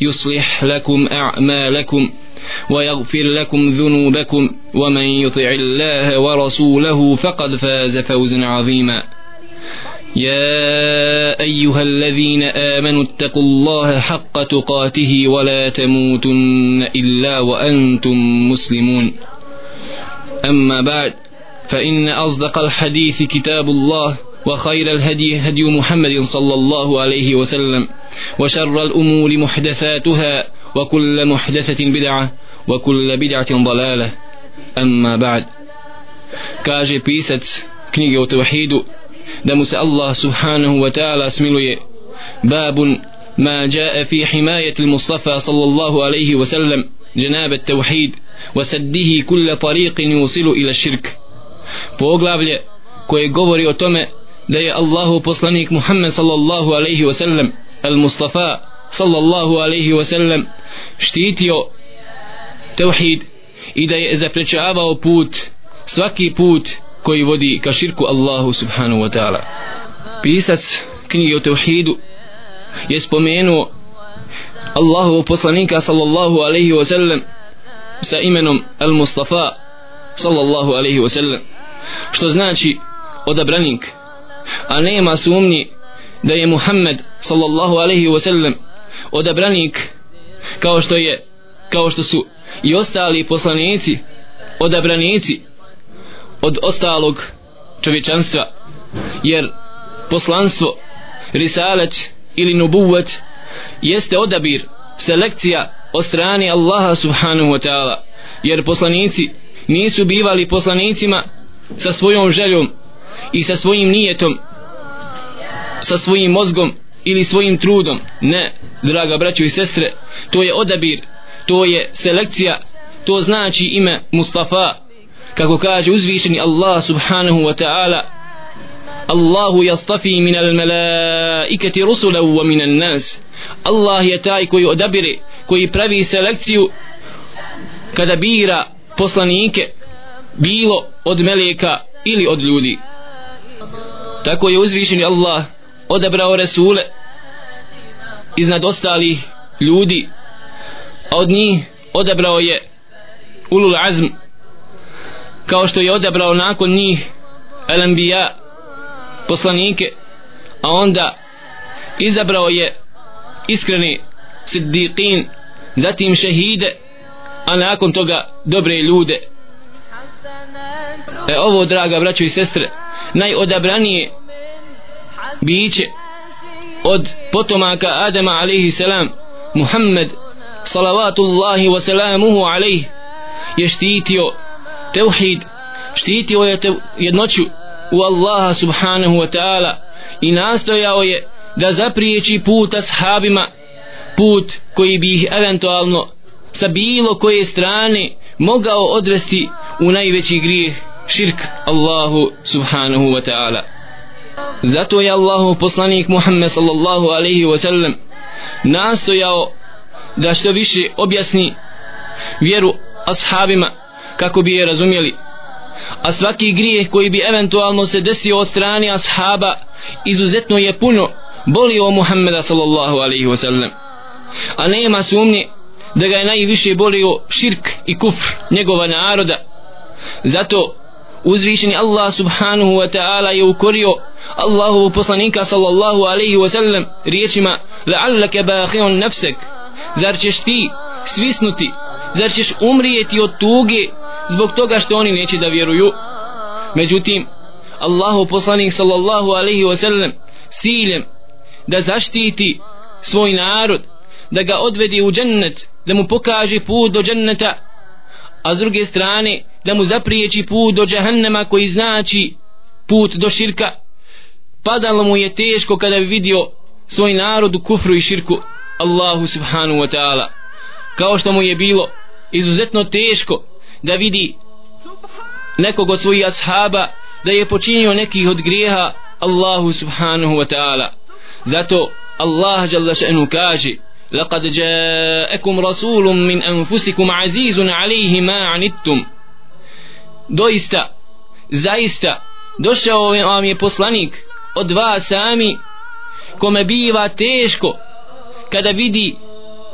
يصلح لكم أعمالكم ويغفر لكم ذنوبكم ومن يطع الله ورسوله فقد فاز فوزا عظيما. يا أيها الذين آمنوا اتقوا الله حق تقاته ولا تموتن إلا وأنتم مسلمون. أما بعد فإن أصدق الحديث كتاب الله وخير الهدي هدي محمد صلى الله عليه وسلم وشر الأمور محدثاتها وكل محدثة بدعة وكل بدعة ضلالة. أما بعد كاجي بيست كنيجة وتوحيد دمس الله سبحانه وتعالى اسمه باب ما جاء في حماية المصطفى صلى الله عليه وسلم جناب التوحيد وسده كل طريق يوصل إلى الشرك. فوق لابلي كوي govori o da je Allahu poslanik Muhammed sallallahu alayhi wa sallam al-Mustafa sallallahu alayhi wa sallam štitio tauhid i da je zaprečavao put svaki put koji vodi ka širku Allahu subhanahu wa ta'ala. Pisac knjige o tevhidu je spomenuo Allahu poslanika sallallahu alaihi wa sallam sa imenom Al-Mustafa sallallahu alaihi wa sallam što znači odabranik a nema sumnji da je Muhammed sallallahu alaihi wa sallam odabranik kao što je kao što su i ostali poslanici odabranici od ostalog čovječanstva jer poslanstvo risalet ili nubuvet jeste odabir selekcija od strane Allaha subhanahu wa ta'ala jer poslanici nisu bivali poslanicima sa svojom željom i sa svojim nijetom sa svojim mozgom ili svojim trudom. Ne draga braćo i sestre to je odabir to je selekcija to znači ime Mustafa. Kako kaže uzvišeni Allah subhanahu wa ta'ala Allahu yastafi min al malaikati rusula wa min al nas. Allah je taj koji odabire koji pravi selekciju kada bira poslanike bilo od meleka ili od ljudi tako je uzvišeni Allah odabrao Resule iznad ostalih ljudi a od njih odabrao je Ulul Azm kao što je odabrao nakon njih Al-Anbiya poslanike a onda izabrao je iskreni siddiqin zatim šehide a nakon toga dobre ljude. E ovo draga braćo i sestre najodabranije biće od potomaka Adama alaihi salam. Muhammed salavatullahi wa salamuhu alaihi je štitio tevhid štitio je jednoću u Allaha subhanahu wa ta'ala i nastojao je da zapriječi put ashabima put koji bi ih eventualno sa bilo koje strane mogao odvesti u najveći grijeh širk Allahu subhanahu wa ta'ala. Zato je Allahu poslanik Muhammed sallallahu alaihi wa sallam nastojao da što više objasni vjeru ashabima kako bi je razumjeli. A svaki grijeh koji bi eventualno se desio od strane ashaba izuzetno je puno bolio Muhammeda sallallahu alaihi wa sallam. A nema sumnje da ga je najviše bolio širk i kufr njegova naroda. Zato uzvišeni Allah subhanahu wa ta'ala je ukorio Allahu poslanika sallallahu alaihi wa sallam riječima la'allaka bakhirun nafsak. Zar ćeš ti svisnuti? Zar ćeš umrijeti od tuge zbog toga što oni neće da vjeruju? Međutim Allahu poslanik sallallahu alaihi wasallam siljem da zaštiti svoj narod da ga odvedi u džennet da mu pokaže put do dženneta a s druge strane da mu zapriječi put do džahannama koji znači put do širka. Padalo mu je teško kada bi vidio svoj narod u kufru i širku. Allahu subhanu wa ta'ala. Kao što mu je bilo izuzetno teško da vidi nekog od svojih ashaba da je počinio nekih od grijeha Allahu subhanahu wa ta'ala. Zato Allah jalla še'nu kaže لقد جاءكم رسول من أنفسكم عزيز عليه ما عنتم doista zaista došao vam je poslanik od vas sami kome biva teško kada vidi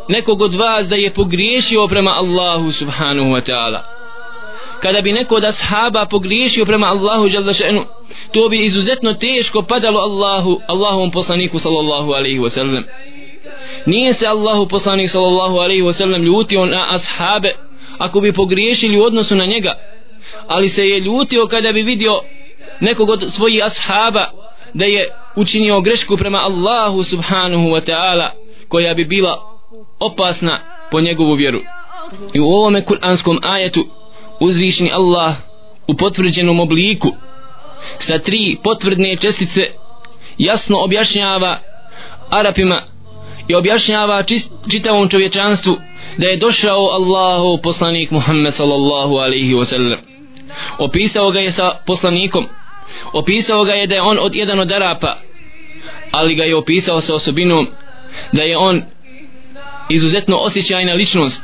nekog od vas da je pogriješio prema Allahu subhanahu wa ta'ala kada bi neko od ashaba pogriješio prema Allahu jalla še'nu to bi izuzetno teško padalo Allahu Allahovom poslaniku sallallahu alaihi wa sallam nije se Allahu poslanik sallallahu alaihi wasallam ljutio na ashabe ako bi pogriješili u odnosu na njega ali se je ljutio kada bi vidio nekog od svojih ashaba da je učinio grešku prema Allahu subhanahu wa ta'ala koja bi bila opasna po njegovu vjeru. I u ovome kuranskom ajetu uzvišni Allah u potvrđenom obliku sa tri potvrdne čestice jasno objašnjava Arapima i objašnjava čist, čitavom čovječanstvu da je došao Allahu poslanik Muhammed sallallahu alaihi wa sallam opisao ga je sa poslanikom. Opisao ga je da je on od jedan od Arapa ali ga je opisao sa osobinom da je on izuzetno osjećajna ličnost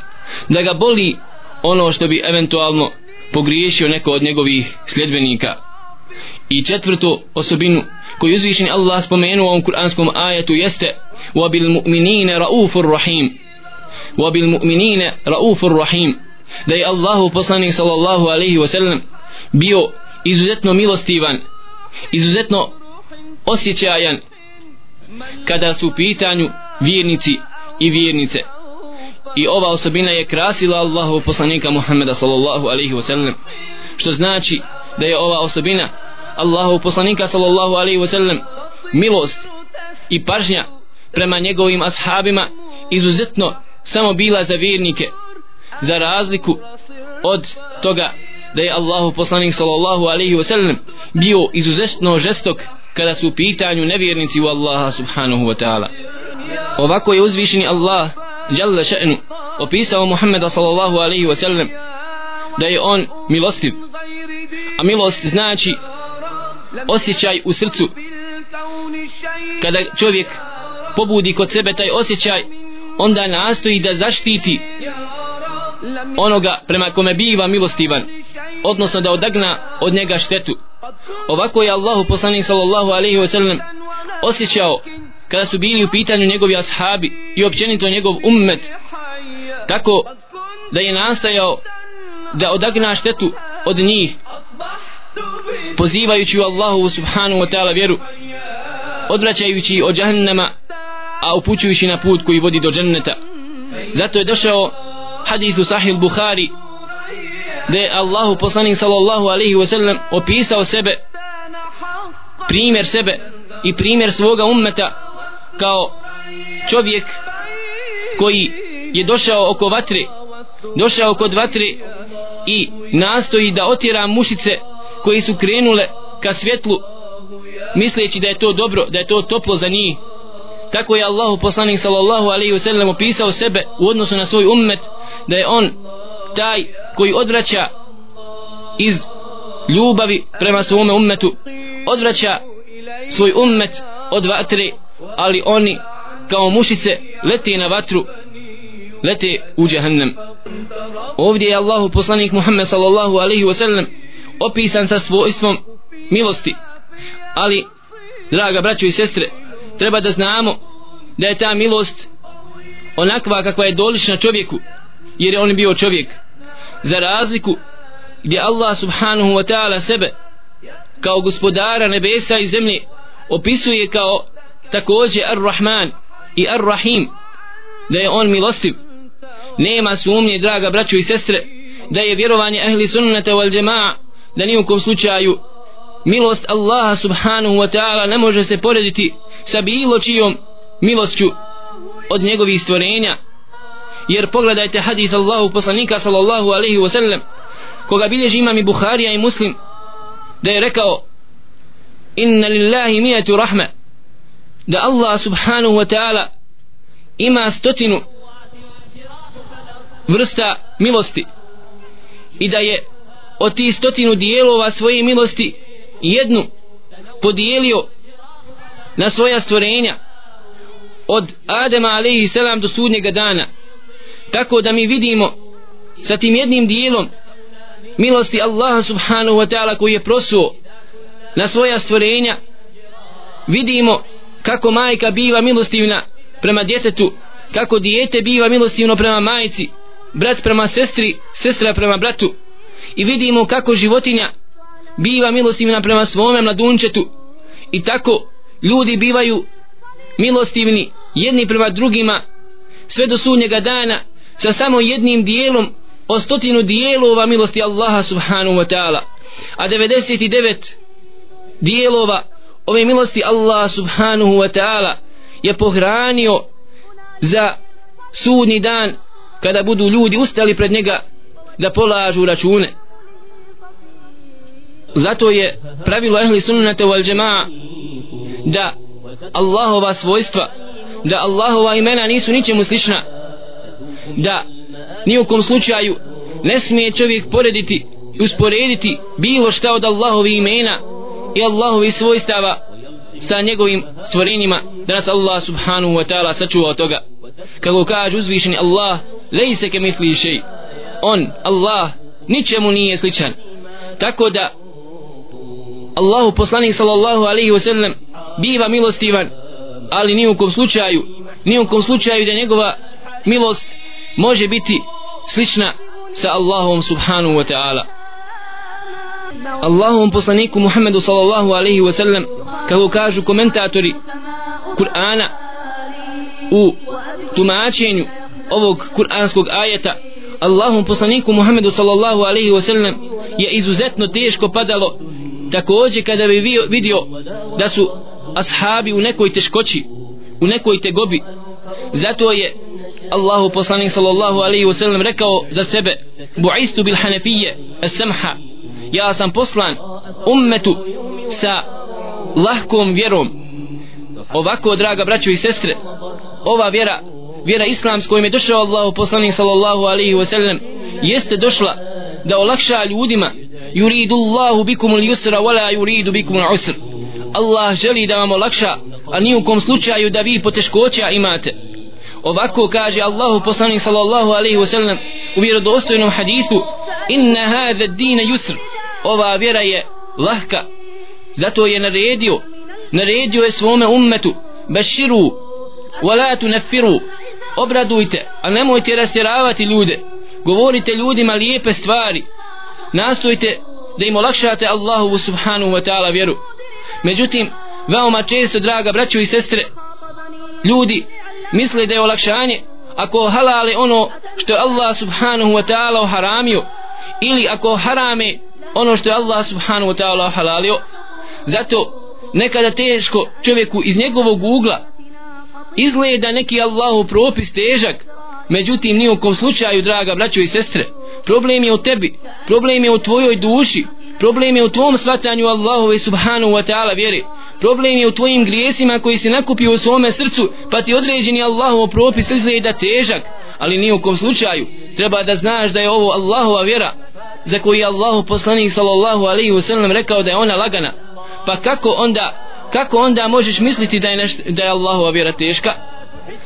da ga boli ono što bi eventualno pogriješio neko od njegovih sljedbenika. I četvrtu osobinu koju uzvišeni Allah spomenuo u ovom kuranskom ajetu jeste وَبِالْمُؤْمِنِينَ رَؤُوفُ الرَّحِيمُ وَبِالْمُؤْمِنِينَ رَؤُوفُ الرَّحِيمُ da je Allahu poslanik sallallahu alaihi wa sallam bio izuzetno milostivan izuzetno osjećajan kada su u pitanju vjernici i vjernice i ova osobina je krasila Allahu poslanika Muhammeda sallallahu alaihi wa sallam što znači da je ova osobina Allahu poslanika sallallahu alaihi wa sallam milost i pažnja prema njegovim ashabima izuzetno samo bila za vjernike za razliku od toga da je Allahu poslanik sallallahu alaihi wa sallam bio izuzetno žestok kada su u pitanju nevjernici u Allaha subhanahu wa ta'ala. Ovako je uzvišeni Allah jalla še'nu opisao Muhammeda sallallahu alaihi wa sallam da je on milostiv. A milost znači osjećaj u srcu. Kada čovjek pobudi kod sebe taj osjećaj onda nastoji da zaštiti onoga prema kome biva milostivan odnosno da odagna od njega štetu. Ovako je Allahu poslanik sallallahu alaihi wa sallam osjećao kada su bili u pitanju njegovi ashabi i općenito njegov ummet tako da je nastajao da odagna štetu od njih pozivajući u Allahu subhanahu wa ta'ala vjeru odvraćajući od jahannama a upućujući na put koji vodi do dženneta. Zato je došao hadithu sahih Bukhari da je Allahu poslanik sallallahu alaihi wa sallam opisao sebe primjer sebe i primjer svoga ummeta kao čovjek koji je došao oko vatre došao kod vatre i nastoji da otjera mušice koji su krenule ka svjetlu misleći da je to dobro da je to toplo za njih tako je Allahu poslanik sallallahu alaihi wasallam opisao sebe u odnosu na svoj ummet da je on taj koji odvraća iz ljubavi prema svom ummetu odvraća svoj ummet od vatre ali oni kao mušice lete na vatru lete u džahannam ovdje je Allahu poslanik Muhammed sallallahu alaihi wasallam opisan sa svojstvom milosti. Ali draga braćo i sestre treba da znamo da je ta milost onakva kakva je dolična čovjeku jer je on bio čovjek. Za razliku gdje Allah subhanahu wa ta'ala sebe kao gospodara nebesa i zemlje opisuje kao takođe ar-Rahman i ar-Rahim da je on milostiv. Nema sumnje draga braćo i sestre da je vjerovanje ehli sunnata wal džema'a da nijukom slučaju milost Allaha subhanahu wa ta'ala ne može se porediti sa bilo čijom milošću od njegovih stvorenja. Jer pogledajte hadith Allahu poslanika sallallahu alaihi wa sallam koga bilježi imam i Buharija i Muslim da je rekao inna lillahi mijetu rahme da Allah subhanahu wa ta'ala ima stotinu vrsta milosti i da je od tih stotinu dijelova svoje milosti jednu podijelio na svoja stvorenja od Adema alaihi selam do sudnjega dana. Tako da mi vidimo sa tim jednim dijelom milosti Allaha subhanahu wa ta'ala koji je prosuo na svoja stvorenja vidimo kako majka biva milostivna prema djetetu kako dijete biva milostivno prema majci brat prema sestri sestra prema bratu i vidimo kako životinja biva milostivna prema svome mladunčetu. I tako ljudi bivaju milostivni jedni prema drugima sve do sudnjega dana sa samo jednim dijelom o stotinu dijelova milosti Allaha subhanahu wa ta'ala. A 99 dijelova ove milosti Allah subhanahu wa ta'ala je pohranio za sudni dan kada budu ljudi ustali pred njega da polažu račune zato je pravilo ehli sunnata wal jamaa da Allahova svojstva da Allahova imena nisu ničemu slična da nijukom slučaju ne smije čovjek porediti i usporediti bilo šta od Allahovi imena i Allahovi svojstava sa njegovim stvorenjima da nas Allah subhanahu wa ta'ala sačuva od toga. Kako kaže uzvišeni Allah lejse ke mitli šej on Allah ničemu nije sličan. Tako da Allahu poslanik sallallahu alaihi wasallam biva milostivan ali ni u kom slučaju ni u kom slučaju da njegova milost može biti slična sa Allahom subhanahu wa ta'ala. Allahom poslaniku Muhammedu sallallahu alaihi wasallam kako kažu komentatori Kur'ana u tumačenju ovog kur'anskog ajeta Allahom poslaniku Muhammedu sallallahu alaihi wasallam je izuzetno teško padalo takođe kada bi vidio da su ashabi u nekoj teškoći u nekoj tegobi zato je Allahu poslanik sallallahu alaihi wasallam rekao za sebe bu'istu bil hanefije as-samha. Ja sam poslan ummetu sa lahkom vjerom. Ovako draga braćo i sestre ova vjera vjera islamska kojim je došao Allahu poslanik sallallahu alaihi wasallam jeste došla da olakša ljudima yuridu Allahu bikum al-yusra wa la yuridu bikum al-usra Allah želi da vam olakša a ni u kom slučaju da vi poteškoća imate. Ovako kaže Allahu poslanik sallallahu alaihi wa sallam u vjerodostojnom hadithu inna hadha ad-din yusr. Ova vjera je lahka. Zato je naredio naredio je svome ummetu wa wala tunfiru obradujte a nemojte rastjeravati ljude. Govorite ljudima lijepe stvari nastojite da im olakšate Allahu subhanahu wa ta'ala vjeru. Međutim veoma često draga braćo i sestre ljudi misle da je olakšanje ako halale ono što je Allah subhanahu wa ta'ala haramio ili ako harame ono što je Allah subhanahu wa ta'ala halalio zato nekada teško čovjeku iz njegovog ugla izgleda neki Allahu propis težak međutim ni u kom slučaju draga braćo i sestre problem je u tebi problem je u tvojoj duši problem je u tvom svatanju Allahove subhanahu wa ta'ala vjeri problem je u tvojim grijesima koji se nakupio u svome srcu pa ti određeni Allahov propis izgleda težak. Ali ni u kom slučaju treba da znaš da je ovo Allahova vjera za koju je Allahu poslanik sallallahu alaihi wasallam rekao da je ona lagana. Pa kako onda kako onda možeš misliti da je, neš, da je Allahova vjera teška?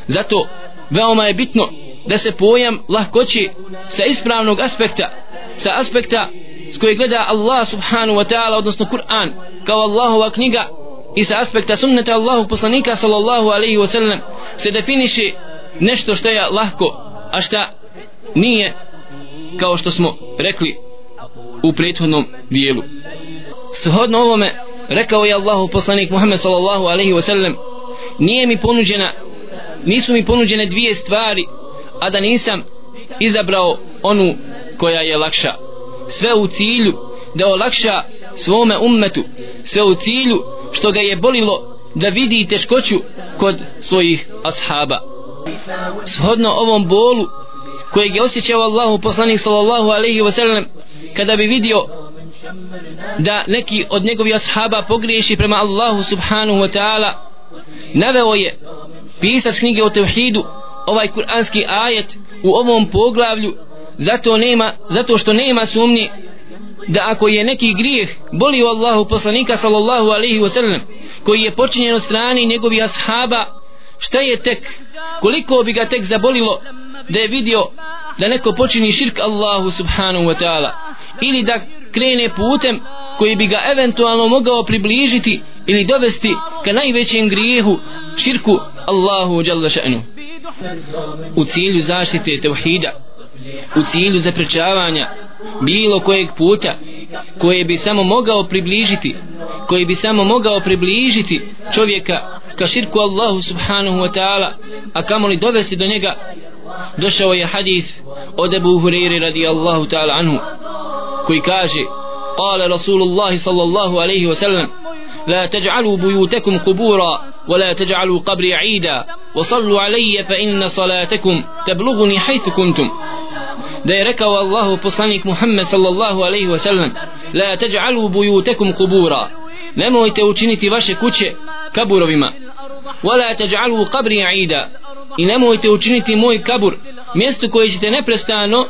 Zato veoma je bitno da se pojam lahkoći sa ispravnog aspekta sa aspekta s koje gleda Allah subhanahu wa ta'ala odnosno Kur'an kao Allahova knjiga i sa aspekta sunneta Allahu poslanika sallallahu alaihi wa sallam se definiše nešto što je lahko a šta nije kao što smo rekli u prethodnom dijelu. Shodno ovome rekao je Allahu poslanik Muhammed sallallahu alaihi wa sallam nije mi ponuđena nisu mi ponuđene dvije stvari a da nisam izabrao onu koja je lakša. Sve u cilju da olakša svome ummetu sve u cilju što ga je bolilo da vidi teškoću kod svojih ashaba. Shodno ovom bolu kojeg je osjećao Allahu poslanik sallallahu alaihi wasallam kada bi vidio da neki od njegovih ashaba pogriješi prema Allahu subhanahu wa ta'ala naveo je pisac knjige o tevhidu ovaj kuranski ajet u ovom poglavlju zato nema zato što nema sumnje da ako je neki grijeh boli u Allahu poslanika sallallahu alaihi wa sallam koji je počinjen od strani njegovih ashaba šta je tek koliko bi ga tek zabolilo da je vidio da neko počini širk Allahu subhanahu wa ta'ala ili da krene putem koji bi ga eventualno mogao približiti ili dovesti ka najvećem grijehu širku Allahu jalla še'nu u cilju zaštite tevhida u cilju zaprečavanja bilo kojeg puta koje bi samo mogao približiti koji bi samo mogao približiti čovjeka ka širku Allahu subhanahu wa ta'ala a kamoli dovesti do njega došao je hadith od Ebu Hureyri radijallahu ta'ala anhu koji kaže قال رسول الله صلى الله عليه وسلم لا تجعلوا بيوتكم قبورا ولا تجعلوا قبري عيدا وصلوا علي فإن صلاتكم تبلغني حيث كنتم da je rekao Allahu poslanik Muhammed sallallahu alaihi wa sallam la taj'alu buyutakum qubura nemojte učiniti vaše kuće kaburovima wala taj'alu qabri aida i nemojte učiniti moj kabur mjesto koje ćete neprestano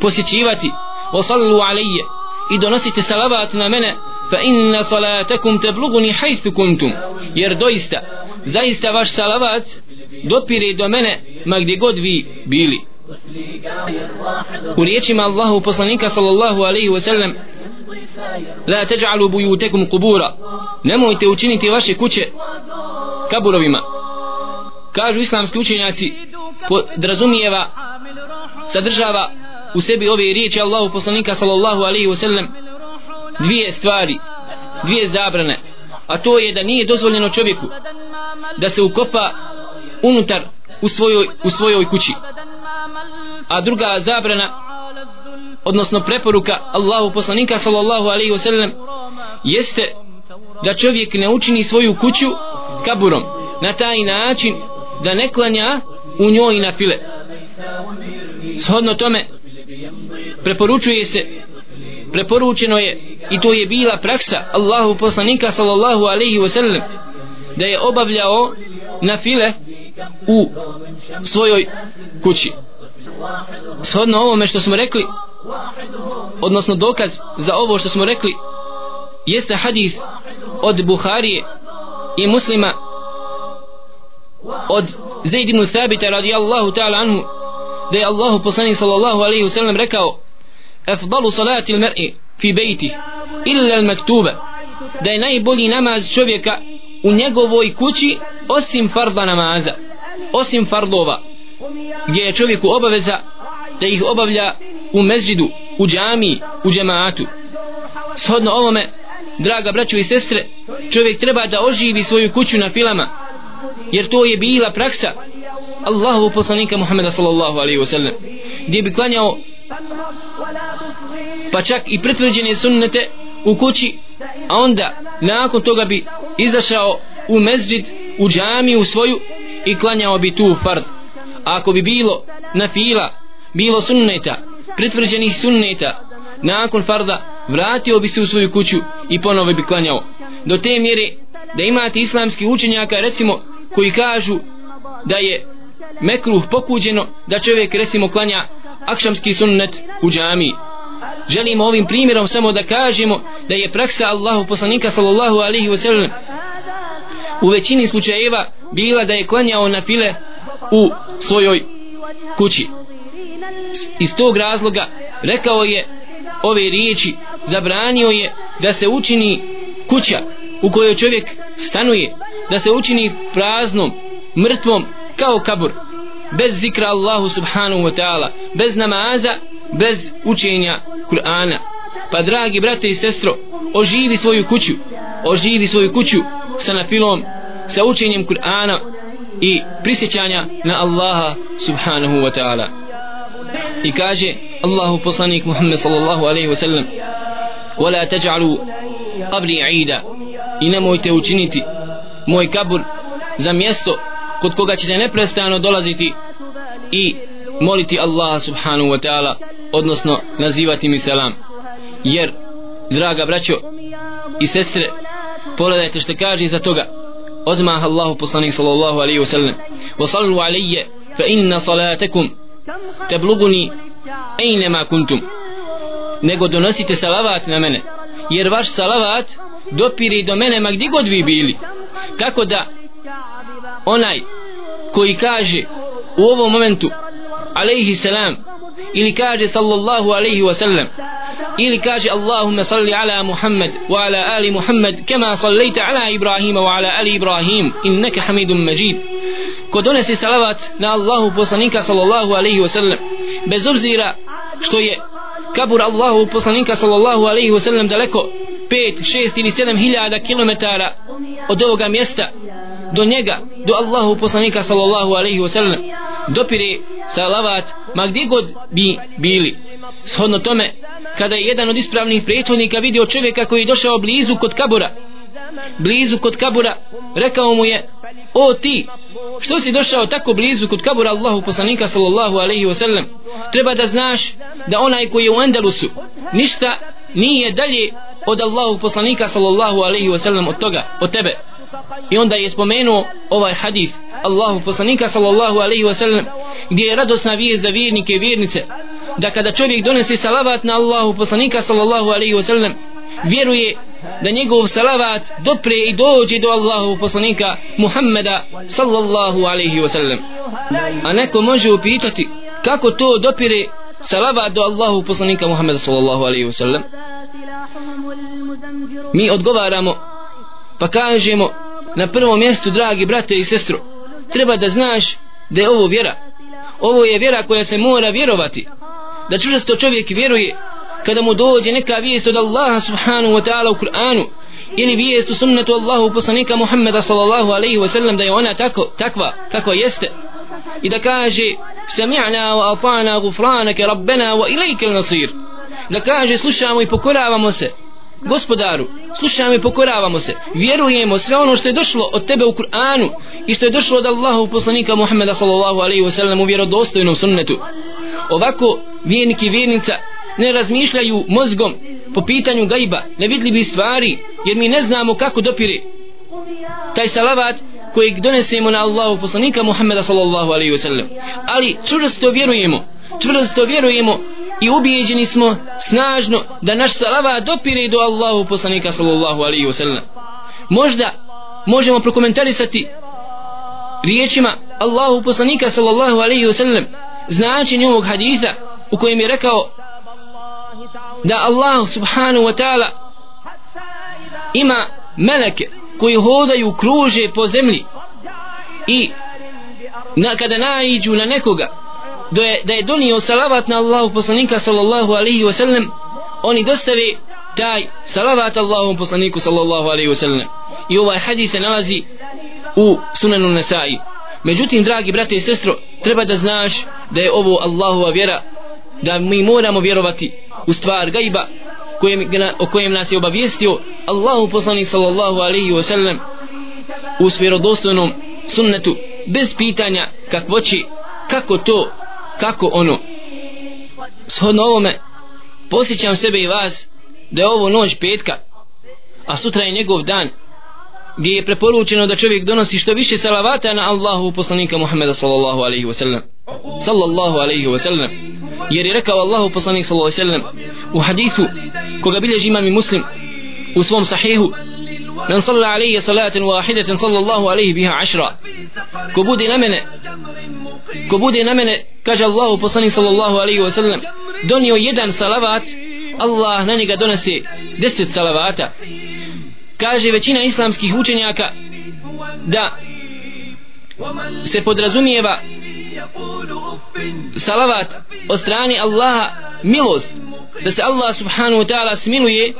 posjećivati wa sallu alayya i donosite salavat na mene fa inna salatakum حيث haythu kuntum. Jer doista zaista vaš salavat dopire do mene ma gdje god vi bili. U riječima Allahu poslanika sallallahu alaihi wa sallam la taj'alu buyutakum qubura. Nemojte učiniti vaše kuće kaburovima. Kažu islamski učenjaci podrazumijeva sadržava u sebi ove riječi Allahu poslanika sallallahu alaihi wa sallam dvije stvari dvije zabrane a to je da nije dozvoljeno čovjeku da se ukopa unutar u svojoj, u svojoj kući. A druga zabrana odnosno preporuka Allahu poslanika sallallahu alaihi wasallam jeste da čovjek ne učini svoju kuću kaburom na taj način da ne klanja u njoj na file shodno tome preporučuje se preporučeno je i to je bila praksa Allahu poslanika sallallahu alaihi wasallam da je obavljao na file u svojoj kući. Shodno ovome što smo rekli odnosno dokaz za ovo što smo rekli jeste hadith od Buharije i muslima od Zaid ibn Thabita radijallahu ta'ala anhu da je Allahu poslanik sallallahu alaihi wasallam rekao efdalu salati al-mar'i fi bejti illa al-maktuba da je najbolji namaz čovjeka u njegovoj kući osim farda namaza osim fardova gdje je čovjeku obaveza da ih obavlja u mezđidu, u džami, u džemaatu. Shodno ovome, draga braćo i sestre, čovjek treba da oživi svoju kuću na filama, jer to je bila praksa Allahu poslanika Muhammeda sallallahu alaihi wa sallam, gdje bi klanjao pa čak i pretvrđene sunnete u kući, a onda nakon toga bi izašao u mezđid, u džamiju svoju i klanjao bi tu fard. Ako bi bilo na fila bilo sunneta pritvrđenih sunneta nakon farda vratio bi se u svoju kuću i ponovo bi klanjao. Do te mjere da imate islamski učenjaka recimo koji kažu da je mekruh pokuđeno da čovjek recimo klanja akšamski sunnet u džamiji želimo ovim primjerom samo da kažemo da je praksa Allahu poslanika sallallahu alaihi wasallam u većini slučajeva bila da je klanjao na file u svojoj kući. Iz tog razloga rekao je ove riječi zabranio je da se učini kuća u kojoj čovjek stanuje da se učini praznom mrtvom kao kabur bez zikra Allahu subhanahu wa ta'ala bez namaza bez učenja Kur'ana pa dragi brate i sestro oživi svoju kuću oživi svoju kuću sa nafilom sa učenjem Kur'ana i prisjećanja na Allaha subhanahu wa ta'ala i kaže Allahu poslanik Muhammed sallallahu alaihi wa sallam ولا تجعلوا قبري عيدا i nemojte učiniti moj kabur za mjesto kod koga ćete neprestano dolaziti i moliti Allaha subhanahu wa ta'ala odnosno nazivati mi selam. Jer draga braćo i sestre pogledajte što kaže za toga. Odmah Allahu poslanik sallallahu alaihi wa sallam wa sallu alaije fa inna salatakum tabluguni ma kuntum. Nego donosite salavat na mene jer vaš salavat dopiri do mene ma gdje god vi bili. Tako da onaj koji kaže u ovom momentu alaihi salam ili kaže sallallahu alaihi wa sallam ili kaže Allahumma salli ala Muhammad wa ala ali Muhammad kama sallaita ala Ibrahima wa ala ali Ibrahim innaka hamidun majid. Ko donese salavat na Allahu poslanika sallallahu alaihi wa sallam bez obzira što je kabur Allahu poslanika sallallahu alaihi wa sallam daleko 5, 6 ili 7 hiljada kilometara od ovoga mjesta do njega, do Allahu poslanika sallallahu alaihi wa sallam dopire salavat ma gdje god bi bili. Shodno tome kada je jedan od ispravnih prethodnika vidio čovjeka koji je došao blizu kod kabura blizu kod kabura rekao mu je o ti što si došao tako blizu kod kabura Allahu poslanika sallallahu alaihi wasallam? Treba da znaš da onaj koji je u Andalusu ništa nije dalje od Allahu poslanika sallallahu alaihi wasallam od toga, od tebe i onda je spomenuo ovaj hadith Allahu poslanika sallallahu alaihi wasallam gdje je radosna vijest za vjernike i vjernice da kada čovjek donese salavat na Allahu poslanika sallallahu alaihi wasallam vjeruje da njegov salavat dopre i dođe do Allahu poslanika Muhammeda sallallahu alaihi wasallam. A neko može upitati kako to dopire salavat do Allahu poslanika Muhammeda sallallahu alaihi wasallam? Mi odgovaramo pa kažemo na prvom mjestu dragi brate i sestro treba da znaš da je ovo vjera. Ovo je vjera koja se mora vjerovati. Da čvrsto čovjek vjeruje kada mu dođe neka vijest od Allaha subhanahu wa ta'ala u Kur'anu ili vijest u sunnetu Allahu poslanika Muhammeda sallallahu alaihi wa sallam da je ona tako, takva kakva jeste. I da kaže sami'na wa ata'na gufranaka rabbena wa ilajke nasir da kaže slušamo i pokoravamo se gospodaru slušamo i pokoravamo se. Vjerujemo sve ono što je došlo od tebe u Kur'anu i što je došlo od Allahov poslanika Muhammeda sallallahu alaihi wa sallam u vjerodostojnom sunnetu. Ovako vjernik i vjernica ne razmišljaju mozgom po pitanju gajba nevidljivi stvari jer mi ne znamo kako dopire. Taj salavat kojeg donesemo na Allahu poslanika Muhammeda sallallahu alaihi wa sallam. Ali čvrsto vjerujemo čvrsto vjerujemo i ubijeđeni smo snažno da naš salavat dopire do Allahu poslanika sallallahu alaihi wasallam. Možda možemo prokomentarisati riječima Allahu poslanika sallallahu alaihi wasallam značenje ovog haditha u kojem je rekao da Allah subhanahu wa ta'ala ima meleke koji hodaju kruže po zemlji i na, kada naiđu na nekoga da je, da je donio salavat na Allahu poslanika sallallahu alaihi wa sallam oni dostave taj salavat Allahu poslaniku sallallahu alaihi wa sallam. I ovaj hadis se nalazi u sunanu Nasai međutim dragi brate i sestro treba da znaš da je ovo Allahova vjera da mi moramo vjerovati u stvar gajba kojem, o kojem nas je obavijestio Allahu poslanik sallallahu alaihi wa sallam u svjerodostojnom sunnetu bez pitanja kakvoći kako to kako ono shodno ovome posjećam sebe i vas da je ovo noć petka a sutra je njegov dan gdje je preporučeno da čovjek donosi što više salavata na Allahu poslanika Muhammeda sallallahu alaihi wasallam. Sallallahu alaihi wasallam. Jer je rekao Allahu poslanik sallallahu alaihi wasallam u hadithu koga bilježi imam i muslim u svom sahihu من صلى عليه صلاة واحدة صلى الله عليه بها عشرة كبود نمن كبود نمن Allahu الله بصني صلى الله عليه وسلم دنيا يدا صلوات الله ننقى دونسي دست صلوات كاجي وچين إسلامسكي هوچنياك دا se podrazumijeva salavat od strani Allaha milost da se Allah subhanahu wa ta'ala smiluje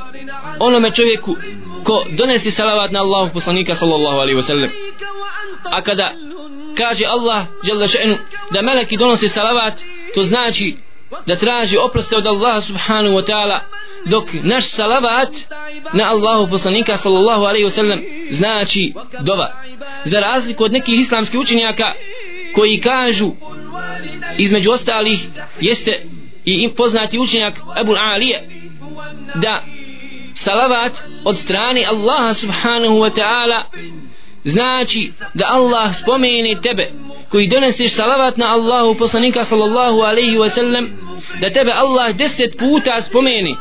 onome čovjeku ko donesi salavat na Allahu poslanika sallallahu alaihi wasallam. A kada kaže Allah jalla še'nu da meleki donose salavat to znači da traži oproste od Allaha subhanahu wa ta'ala dok naš salavat na Allahu poslanika sallallahu alaihi wasallam znači dova. Za razliku od nekih islamskih učenjaka koji kažu između ostalih jeste i poznati učenjak Abu Alije da salavat od strane Allaha subhanahu wa ta'ala znači da Allah spomene tebe koji doneseš salavat na Allahu poslanika sallallahu alaihi wa sallam da tebe Allah deset puta spomeni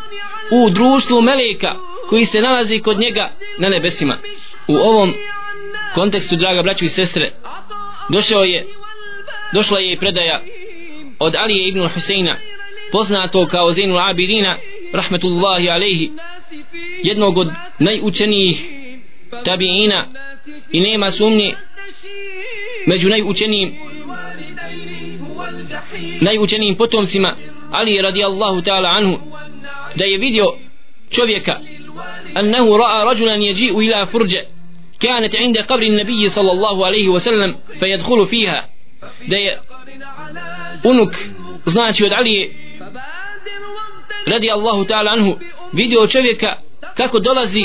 u društvu meleka koji se nalazi kod njega na nebesima. U ovom kontekstu draga braću i sestre došao je došla je predaja od Alije ibn Huseina poznato kao Zainul Abidina rahmetullahi alaihi jednog od najučenijih tabiina i nema sumnje među najučenijim najučenijim potomcima Ali radijallahu ta'ala anhu da je vidio čovjeka annahu ra'a rajulan yaji'u ila furja كانت عند قبر النبي صلى الله عليه وسلم فيدخل فيها da je unuk znači od Ali radi Allahu ta'ala anhu vidio čovjeka kako dolazi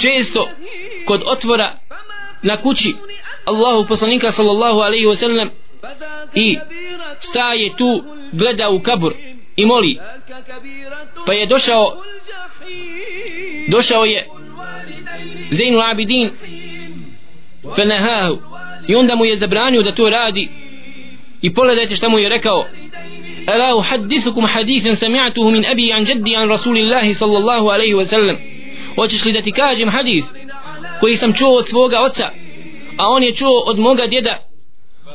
često kod otvora na kući Allahu poslanika sallallahu alaihi wasallam i staje tu gleda u kabur i moli. Pa je došao došao je Zainul Abidin fenahahu i onda mu je zabranio da to radi. I pogledajte šta mu je rekao. ألا أحدثكم حديثا سمعته من أبي عن جدي عن رسول الله صلى الله عليه وسلم hoćeš li da ti kažem hadis koji sam čuo od svoga oca a on je čuo od moga djeda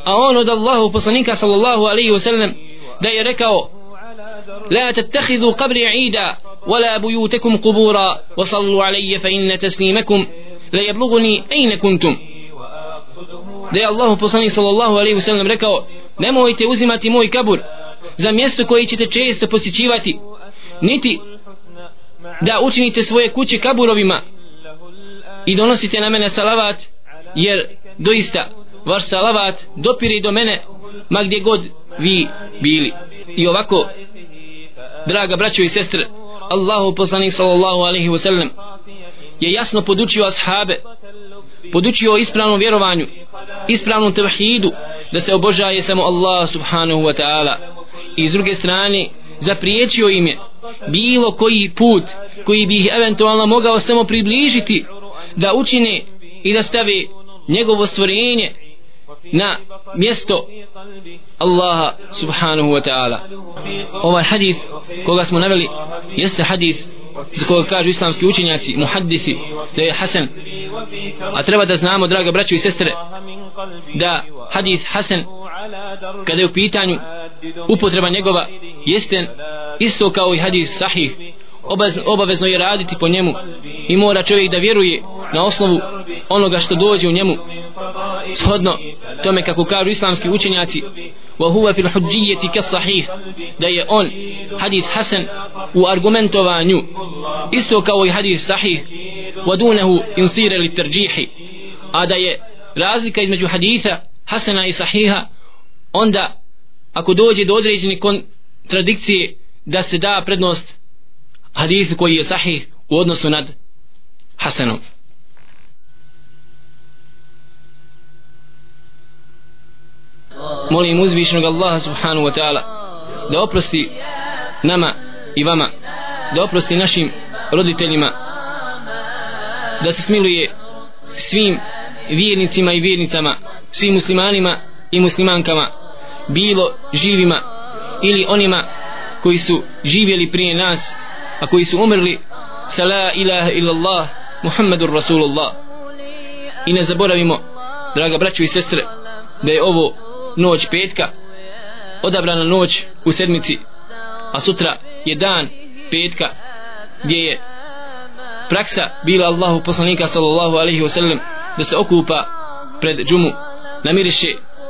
a on od Allahu poslanika sallallahu alaihi wasallam da je rekao la tattakhidhu qabri ida ولا بيوتكم قبورا وصلوا علي فإن تسليمكم لا يبلغني أين كنتم da je Allahu poslanik sallallahu alaihi wasallam rekao nemojte uzimati moj kabur za mjesto koje ćete često posjećivati niti da učinite svoje kuće kaburovima i donosite na mene salavat jer doista vaš salavat dopire do mene ma gdje god vi bili. I ovako draga braćo i sestre Allahu poslanik sallallahu alaihi wasallam je jasno podučio ashabe podučio ispravnom vjerovanju ispravnom tevhidu da se obožaje samo Allah subhanahu wa ta'ala i s druge strane zapriječio im je bilo koji put koji bi ih eventualno mogao samo približiti da učine i da stave njegovo stvorenje na mjesto Allaha subhanahu wa ta'ala. Ovaj hadith koga smo naveli jeste hadith za koga kažu islamski učenjaci muhaddithi da je Hasan. A treba da znamo draga braćo i sestre da hadith Hasan kada je u pitanju upotreba njegova jeste isto kao i hadis sahih. Obavezno je raditi po njemu i mora čovjek da vjeruje na osnovu onoga što dođe u njemu. Shodno tome kako kažu islamski učenjaci wa huwa fil hujjiyati ka sahih da je on hadis hasan u argumentovanju. Isto kao i hadis sahih wa dunahu insira li tarjihi a da je razlika između haditha hasana i sahiha onda ako dođe do određene kontradikcije da se da prednost hadisu koji je sahih u odnosu nad hasanom. Molim uzvišenog Allaha subhanahu wa ta'ala da oprosti nama i vama da oprosti našim roditeljima da se smiluje svim vjernicima i vjernicama svim muslimanima i muslimankama bilo živima ili onima koji su živjeli prije nas a koji su umrli sa la ilaha illallah muhammadur rasulullah. I ne zaboravimo draga braćo i sestre da je ovo noć petka odabrana noć u sedmici a sutra je dan petka gdje je praksa bila Allahu poslanika sallallahu alaihi wasallam da se okupa pred džumu namiriše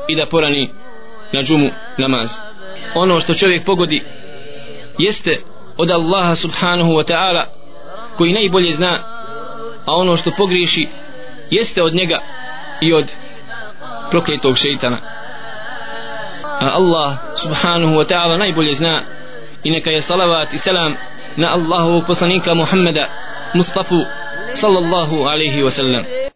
i da porani na džumu namaz. Ono što čovjek pogodi jeste od Allaha subhanahu wa ta'ala koji najbolje zna a ono što pogriješi jeste od njega i od prokletog šeitana. A Allah subhanahu wa ta'ala najbolje zna i neka je salavat i selam na Allahovog poslanika Muhammeda Mustafa sallallahu alaihi wa sallam.